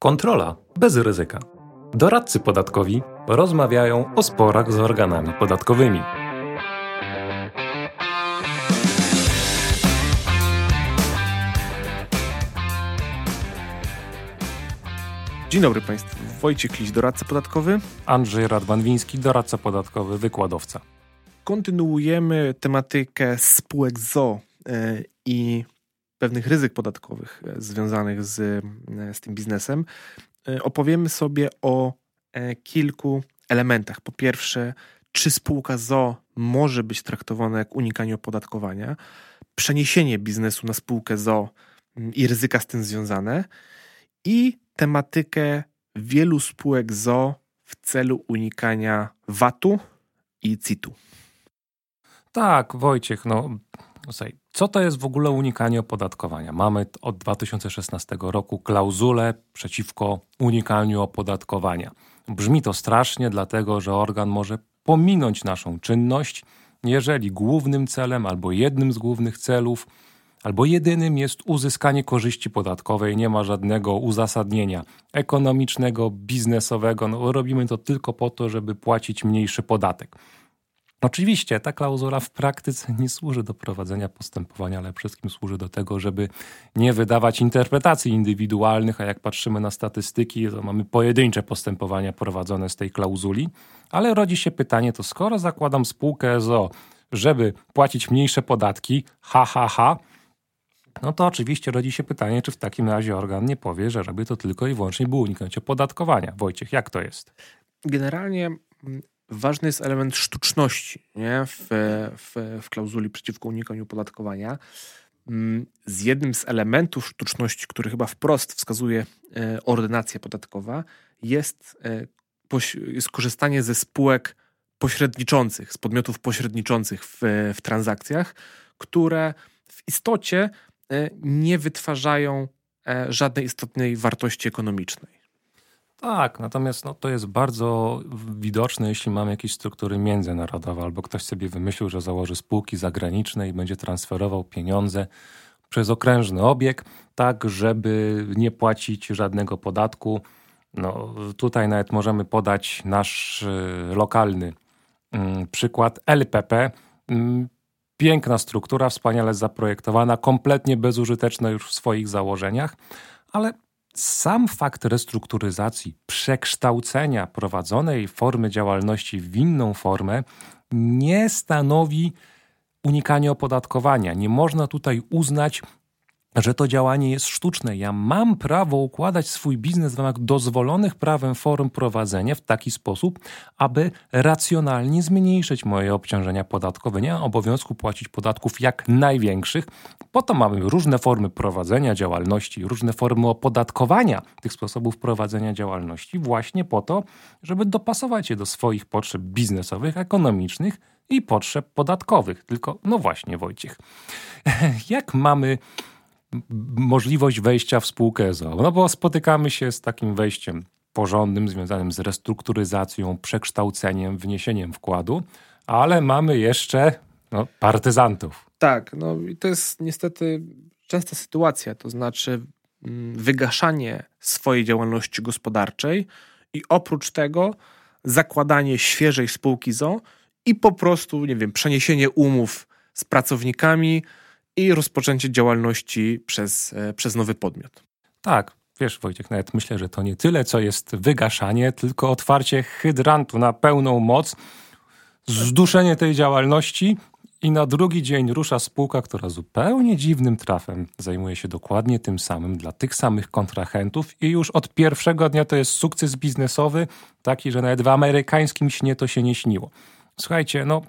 Kontrola bez ryzyka. Doradcy podatkowi rozmawiają o sporach z organami podatkowymi. Dzień dobry Państwu. Wojciech Liś, doradca podatkowy. Andrzej Radwanwiński, doradca podatkowy, wykładowca. Kontynuujemy tematykę spółek ZO e, i pewnych ryzyk podatkowych e, związanych z, e, z tym biznesem. Opowiemy sobie o kilku elementach. Po pierwsze, czy spółka ZO może być traktowana jak unikanie opodatkowania, przeniesienie biznesu na spółkę ZO mm, i ryzyka z tym związane i tematykę wielu spółek ZO w celu unikania VAT-u i CIT-u. Tak, Wojciech, no co to jest w ogóle unikanie opodatkowania? Mamy od 2016 roku klauzulę przeciwko unikaniu opodatkowania. Brzmi to strasznie, dlatego że organ może pominąć naszą czynność, jeżeli głównym celem albo jednym z głównych celów albo jedynym jest uzyskanie korzyści podatkowej, nie ma żadnego uzasadnienia ekonomicznego, biznesowego. No, robimy to tylko po to, żeby płacić mniejszy podatek. Oczywiście ta klauzula w praktyce nie służy do prowadzenia postępowania, ale przede wszystkim służy do tego, żeby nie wydawać interpretacji indywidualnych, a jak patrzymy na statystyki, to mamy pojedyncze postępowania prowadzone z tej klauzuli, ale rodzi się pytanie, to skoro zakładam spółkę ZO, żeby płacić mniejsze podatki, ha, ha, ha, no to oczywiście rodzi się pytanie, czy w takim razie organ nie powie, że robi to tylko i wyłącznie, by uniknąć opodatkowania. Wojciech, jak to jest? Generalnie ważny jest element sztuczności nie? W, w, w klauzuli przeciwko unikaniu opodatkowania. Mm, z jednym z elementów sztuczności, który chyba wprost wskazuje e, ordynacja podatkowa, jest, e, jest korzystanie ze spółek pośredniczących, z podmiotów pośredniczących w, w transakcjach, które w istocie e, nie wytwarzają żadnej istotnej wartości ekonomicznej. Tak, natomiast no, to jest bardzo widoczne, jeśli mamy jakieś struktury międzynarodowe, albo ktoś sobie wymyślił, że założy spółki zagraniczne i będzie transferował pieniądze przez okrężny obieg, tak żeby nie płacić żadnego podatku. No, tutaj nawet możemy podać nasz y, lokalny y, przykład LPP. Y, piękna struktura, wspaniale zaprojektowana, kompletnie bezużyteczna już w swoich założeniach, ale sam fakt restrukturyzacji, przekształcenia prowadzonej formy działalności w inną formę nie stanowi unikania opodatkowania. Nie można tutaj uznać że to działanie jest sztuczne. Ja mam prawo układać swój biznes w ramach dozwolonych prawem form prowadzenia w taki sposób, aby racjonalnie zmniejszyć moje obciążenia podatkowe. Nie mam obowiązku płacić podatków jak największych. Po to mamy różne formy prowadzenia działalności, różne formy opodatkowania tych sposobów prowadzenia działalności, właśnie po to, żeby dopasować je do swoich potrzeb biznesowych, ekonomicznych i potrzeb podatkowych. Tylko, no właśnie, Wojciech, jak mamy możliwość wejścia w spółkę ZO. No bo spotykamy się z takim wejściem porządnym, związanym z restrukturyzacją, przekształceniem, wniesieniem wkładu, ale mamy jeszcze no, partyzantów. Tak, no i to jest niestety częsta sytuacja, to znaczy mm, wygaszanie swojej działalności gospodarczej i oprócz tego zakładanie świeżej spółki ZO i po prostu, nie wiem, przeniesienie umów z pracownikami, i rozpoczęcie działalności przez, e, przez nowy podmiot. Tak, wiesz Wojciech, nawet myślę, że to nie tyle, co jest wygaszanie, tylko otwarcie hydrantu na pełną moc, zduszenie tej działalności i na drugi dzień rusza spółka, która zupełnie dziwnym trafem zajmuje się dokładnie tym samym dla tych samych kontrahentów i już od pierwszego dnia to jest sukces biznesowy, taki, że nawet w amerykańskim śnie to się nie śniło. Słuchajcie, no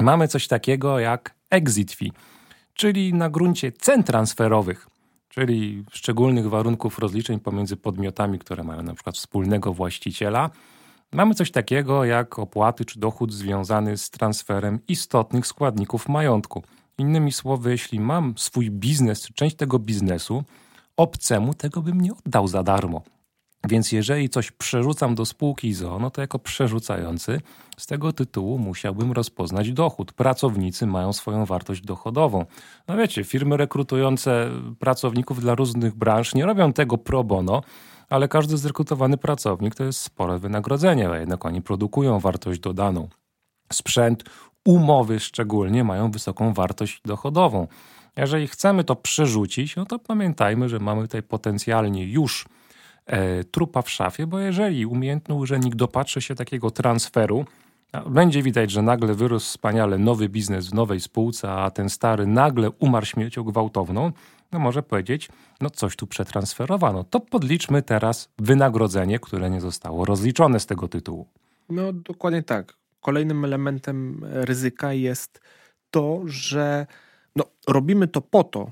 mamy coś takiego jak exit fee czyli na gruncie cen transferowych, czyli szczególnych warunków rozliczeń pomiędzy podmiotami, które mają na przykład wspólnego właściciela, mamy coś takiego jak opłaty czy dochód związany z transferem istotnych składników majątku. Innymi słowy, jeśli mam swój biznes czy część tego biznesu, obcemu tego bym nie oddał za darmo. Więc jeżeli coś przerzucam do spółki ZO, no to jako przerzucający z tego tytułu musiałbym rozpoznać dochód. Pracownicy mają swoją wartość dochodową. No wiecie, firmy rekrutujące pracowników dla różnych branż nie robią tego pro bono, ale każdy zrekrutowany pracownik to jest spore wynagrodzenie, a jednak oni produkują wartość dodaną. Sprzęt, umowy szczególnie mają wysoką wartość dochodową. Jeżeli chcemy to przerzucić, no to pamiętajmy, że mamy tutaj potencjalnie już trupa w szafie, bo jeżeli umiejętny urzędnik dopatrzy się takiego transferu, będzie widać, że nagle wyrósł wspaniale nowy biznes w nowej spółce, a ten stary nagle umarł śmiercią gwałtowną, no może powiedzieć, no coś tu przetransferowano. To podliczmy teraz wynagrodzenie, które nie zostało rozliczone z tego tytułu. No dokładnie tak. Kolejnym elementem ryzyka jest to, że no, robimy to po to,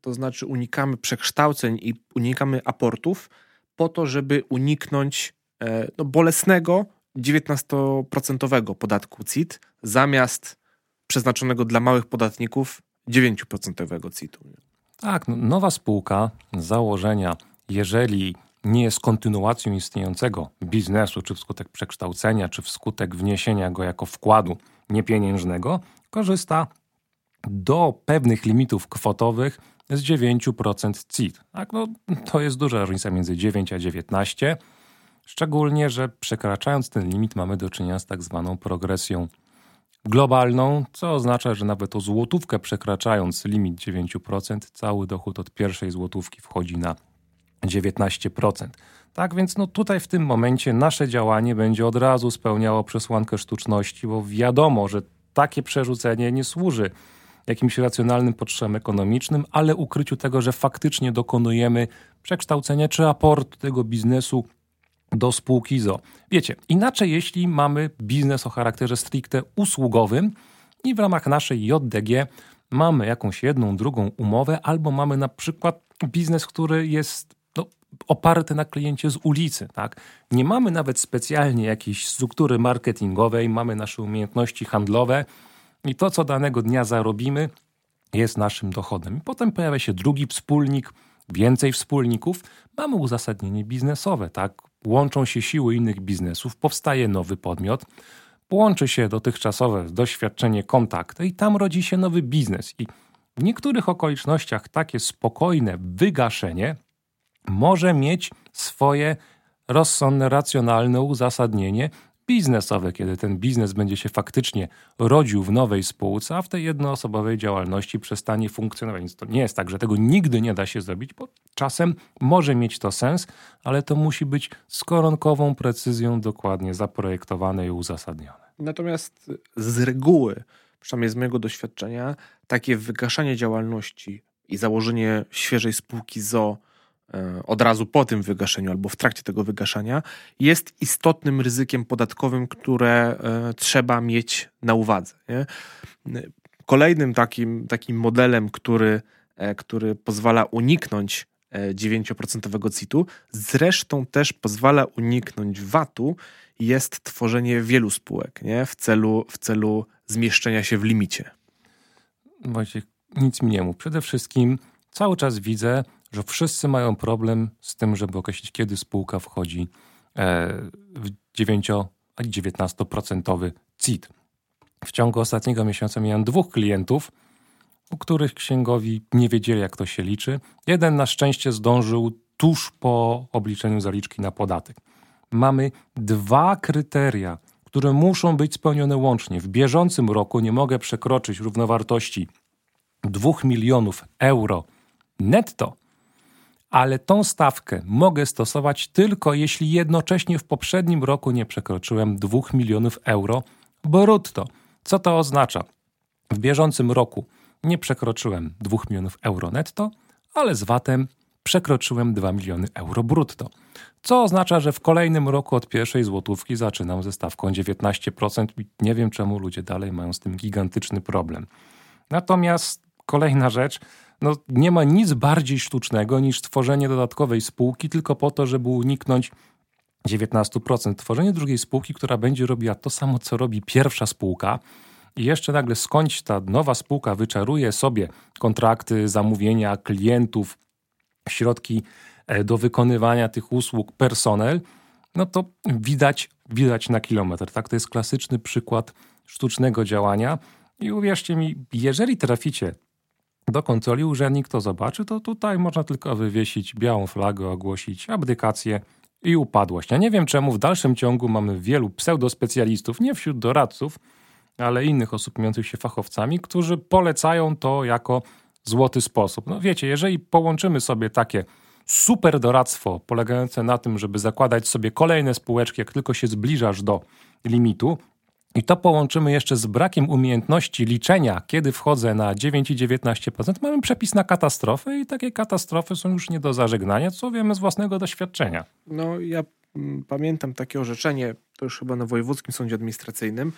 to znaczy unikamy przekształceń i unikamy aportów, po to, żeby uniknąć e, no, bolesnego 19% podatku CIT zamiast przeznaczonego dla małych podatników 9% CIT-u. Tak, no, nowa spółka z założenia, jeżeli nie jest kontynuacją istniejącego biznesu, czy wskutek przekształcenia, czy wskutek wniesienia go jako wkładu niepieniężnego, korzysta do pewnych limitów kwotowych z 9% CIT. Tak, no, to jest duża różnica między 9 a 19, szczególnie, że przekraczając ten limit mamy do czynienia z tak zwaną progresją globalną, co oznacza, że nawet o złotówkę przekraczając limit 9%, cały dochód od pierwszej złotówki wchodzi na 19%. Tak więc no tutaj w tym momencie nasze działanie będzie od razu spełniało przesłankę sztuczności, bo wiadomo, że takie przerzucenie nie służy jakimś racjonalnym potrzebom ekonomicznym, ale ukryciu tego, że faktycznie dokonujemy przekształcenia czy aportu tego biznesu do spółki ZO. Wiecie, inaczej jeśli mamy biznes o charakterze stricte usługowym i w ramach naszej JDG mamy jakąś jedną, drugą umowę, albo mamy na przykład biznes, który jest no, oparty na kliencie z ulicy. Tak? Nie mamy nawet specjalnie jakiejś struktury marketingowej, mamy nasze umiejętności handlowe i to, co danego dnia zarobimy, jest naszym dochodem. Potem pojawia się drugi wspólnik, więcej wspólników, mamy uzasadnienie biznesowe, tak? Łączą się siły innych biznesów, powstaje nowy podmiot, połączy się dotychczasowe doświadczenie, kontakty i tam rodzi się nowy biznes. I w niektórych okolicznościach takie spokojne wygaszenie może mieć swoje rozsądne, racjonalne uzasadnienie biznesowe, kiedy ten biznes będzie się faktycznie rodził w nowej spółce, a w tej jednoosobowej działalności przestanie funkcjonować. Więc to nie jest tak, że tego nigdy nie da się zrobić, bo czasem może mieć to sens, ale to musi być z koronkową precyzją dokładnie zaprojektowane i uzasadnione. Natomiast z reguły, przynajmniej z mojego doświadczenia, takie wygaszanie działalności i założenie świeżej spółki ZO od razu po tym wygaszeniu albo w trakcie tego wygaszania, jest istotnym ryzykiem podatkowym, które e, trzeba mieć na uwadze. Nie? Kolejnym takim, takim modelem, który, e, który pozwala uniknąć 9% CIT-u, zresztą też pozwala uniknąć VAT-u, jest tworzenie wielu spółek nie? W, celu, w celu zmieszczenia się w limicie. Wojciech, nic mi nie mów. Przede wszystkim cały czas widzę, że wszyscy mają problem z tym, żeby określić, kiedy spółka wchodzi e, w 9-19% CIT. W ciągu ostatniego miesiąca miałem dwóch klientów, u których księgowi nie wiedzieli, jak to się liczy. Jeden na szczęście zdążył tuż po obliczeniu zaliczki na podatek. Mamy dwa kryteria, które muszą być spełnione łącznie. W bieżącym roku nie mogę przekroczyć równowartości 2 milionów euro netto ale tą stawkę mogę stosować tylko jeśli jednocześnie w poprzednim roku nie przekroczyłem 2 milionów euro brutto. Co to oznacza? W bieżącym roku nie przekroczyłem 2 milionów euro netto, ale z VAT-em przekroczyłem 2 miliony euro brutto. Co oznacza, że w kolejnym roku od pierwszej złotówki zaczynam ze stawką 19% i nie wiem czemu ludzie dalej mają z tym gigantyczny problem. Natomiast kolejna rzecz, no, nie ma nic bardziej sztucznego niż tworzenie dodatkowej spółki tylko po to, żeby uniknąć 19%. Tworzenie drugiej spółki, która będzie robiła to samo, co robi pierwsza spółka, i jeszcze nagle skądś ta nowa spółka wyczaruje sobie kontrakty, zamówienia, klientów, środki e, do wykonywania tych usług, personel, no to widać, widać na kilometr. Tak, to jest klasyczny przykład sztucznego działania. I uwierzcie mi, jeżeli traficie do kontroli urzędnik to zobaczy, to tutaj można tylko wywiesić białą flagę, ogłosić abdykację i upadłość. Ja nie wiem czemu w dalszym ciągu mamy wielu pseudospecjalistów, nie wśród doradców, ale innych osób miających się fachowcami, którzy polecają to jako złoty sposób. No wiecie, jeżeli połączymy sobie takie super doradztwo polegające na tym, żeby zakładać sobie kolejne spółeczki, jak tylko się zbliżasz do limitu, i to połączymy jeszcze z brakiem umiejętności liczenia, kiedy wchodzę na 9 i 19%, mamy przepis na katastrofę i takie katastrofy są już nie do zażegnania, co wiemy z własnego doświadczenia. No ja mm, pamiętam takie orzeczenie, to już chyba na Wojewódzkim Sądzie Administracyjnym,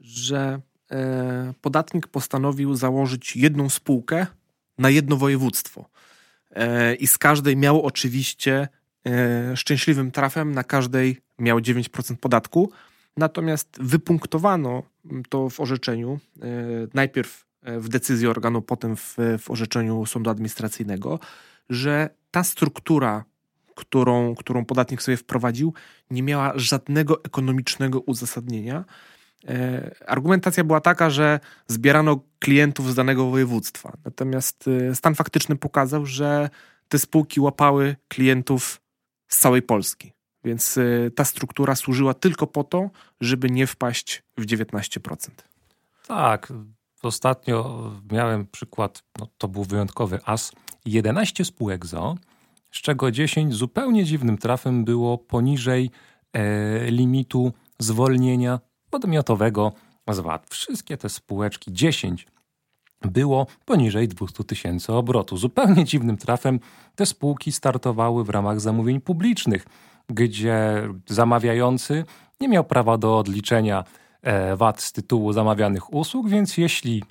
że e, podatnik postanowił założyć jedną spółkę na jedno województwo. E, I z każdej miał oczywiście e, szczęśliwym trafem, na każdej miał 9% podatku. Natomiast wypunktowano to w orzeczeniu, e, najpierw w decyzji organu, potem w, w orzeczeniu sądu administracyjnego, że ta struktura, którą, którą podatnik sobie wprowadził, nie miała żadnego ekonomicznego uzasadnienia. Argumentacja była taka, że zbierano klientów z danego województwa. Natomiast stan faktyczny pokazał, że te spółki łapały klientów z całej Polski. Więc y, ta struktura służyła tylko po to, żeby nie wpaść w 19%. Tak. Ostatnio miałem przykład, no to był wyjątkowy as, 11 spółek ZO, z czego 10 zupełnie dziwnym trafem było poniżej e, limitu zwolnienia podmiotowego z VAT. Wszystkie te spółeczki, 10 było poniżej 200 tysięcy obrotu. Zupełnie dziwnym trafem te spółki startowały w ramach zamówień publicznych, gdzie zamawiający nie miał prawa do odliczenia e, VAT z tytułu zamawianych usług, więc jeśli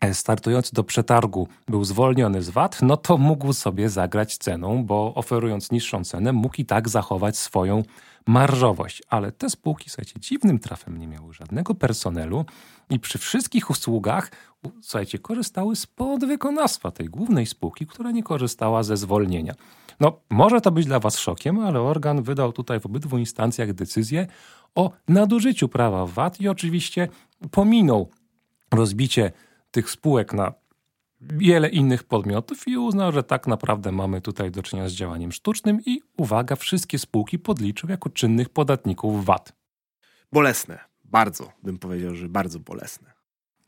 e, startujący do przetargu był zwolniony z VAT, no to mógł sobie zagrać ceną, bo oferując niższą cenę, mógł i tak zachować swoją marżowość. Ale te spółki, słuchajcie, dziwnym trafem nie miały żadnego personelu i przy wszystkich usługach, słuchajcie, korzystały z podwykonawstwa tej głównej spółki, która nie korzystała ze zwolnienia. No, może to być dla Was szokiem, ale organ wydał tutaj w obydwu instancjach decyzję o nadużyciu prawa VAT i oczywiście pominął rozbicie tych spółek na wiele innych podmiotów i uznał, że tak naprawdę mamy tutaj do czynienia z działaniem sztucznym i uwaga, wszystkie spółki podliczył jako czynnych podatników VAT. Bolesne, bardzo bym powiedział, że bardzo bolesne.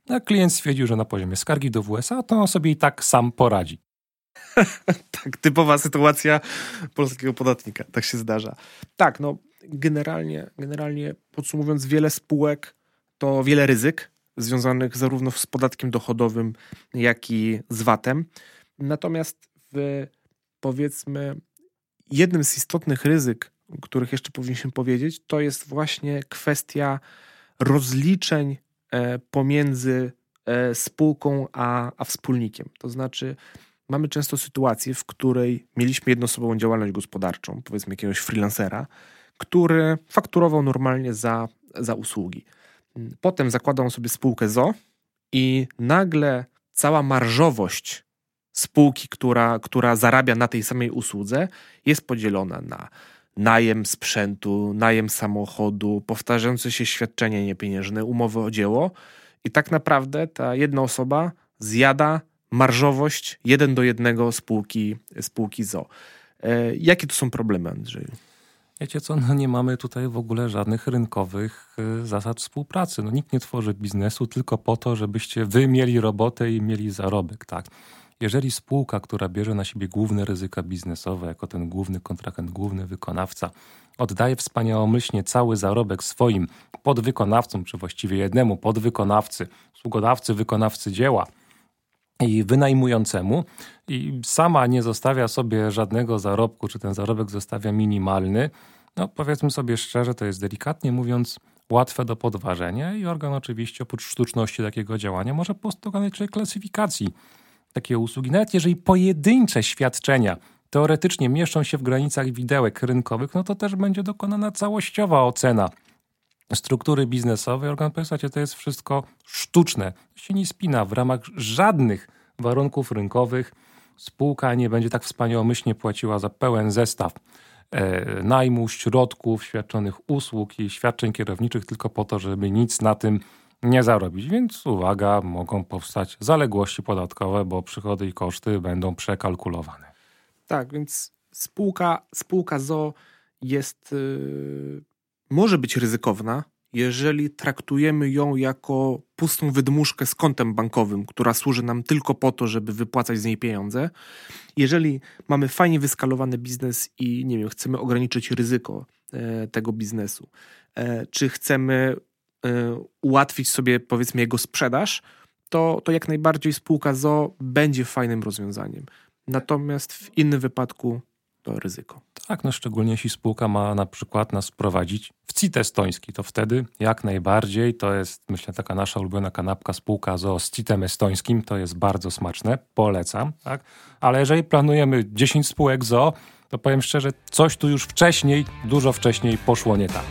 A klient stwierdził, że na poziomie skargi do WSA to on sobie i tak sam poradzi. tak, typowa sytuacja polskiego podatnika, tak się zdarza. Tak, no generalnie, generalnie podsumowując, wiele spółek to wiele ryzyk, związanych zarówno z podatkiem dochodowym, jak i z VAT-em. Natomiast w, powiedzmy, jednym z istotnych ryzyk, których jeszcze powinniśmy powiedzieć, to jest właśnie kwestia rozliczeń e, pomiędzy e, spółką a, a wspólnikiem. To znaczy, mamy często sytuację, w której mieliśmy jednoosobową działalność gospodarczą, powiedzmy jakiegoś freelancera, który fakturował normalnie za, za usługi. Potem zakładał sobie spółkę ZO i nagle cała marżowość spółki, która, która zarabia na tej samej usłudze, jest podzielona na najem sprzętu, najem samochodu, powtarzające się świadczenia niepieniężne, umowy o dzieło. I tak naprawdę ta jedna osoba zjada marżowość jeden do jednego spółki, spółki ZO. E, jakie tu są problemy, Andrzeju? Wiecie co, no nie mamy tutaj w ogóle żadnych rynkowych y, zasad współpracy. No nikt nie tworzy biznesu tylko po to, żebyście wy mieli robotę i mieli zarobek, tak? Jeżeli spółka, która bierze na siebie główne ryzyka biznesowe, jako ten główny kontrahent, główny wykonawca, oddaje wspaniałomyślnie cały zarobek swoim podwykonawcom, czy właściwie jednemu podwykonawcy, usługodawcy, wykonawcy dzieła i wynajmującemu, i sama nie zostawia sobie żadnego zarobku, czy ten zarobek zostawia minimalny, no powiedzmy sobie szczerze, to jest delikatnie mówiąc łatwe do podważenia i organ oczywiście oprócz sztuczności takiego działania może po prostu dokonać klasyfikacji takiej usługi. Nawet jeżeli pojedyncze świadczenia teoretycznie mieszczą się w granicach widełek rynkowych, no to też będzie dokonana całościowa ocena struktury biznesowej. Organ powie, to jest wszystko sztuczne. Się nie spina w ramach żadnych warunków rynkowych spółka nie będzie tak wspaniałomyślnie płaciła za pełen zestaw e, najmu, środków, świadczonych usług i świadczeń kierowniczych tylko po to, żeby nic na tym nie zarobić. Więc uwaga, mogą powstać zaległości podatkowe, bo przychody i koszty będą przekalkulowane. Tak, więc spółka, spółka ZO jest, yy, może być ryzykowna, jeżeli traktujemy ją jako pustą wydmuszkę z kontem bankowym, która służy nam tylko po to, żeby wypłacać z niej pieniądze. Jeżeli mamy fajnie wyskalowany biznes i nie wiem, chcemy ograniczyć ryzyko e, tego biznesu, e, czy chcemy e, ułatwić sobie powiedzmy jego sprzedaż, to, to jak najbardziej spółka ZO będzie fajnym rozwiązaniem. Natomiast w innym wypadku to ryzyko. Tak, no szczególnie jeśli spółka ma na przykład nas prowadzić w CIT estoński, to wtedy jak najbardziej to jest, myślę, taka nasza ulubiona kanapka spółka ZO z CIT-em estońskim, to jest bardzo smaczne, polecam, tak? Ale jeżeli planujemy 10 spółek ZO, to powiem szczerze, coś tu już wcześniej, dużo wcześniej poszło nie tak.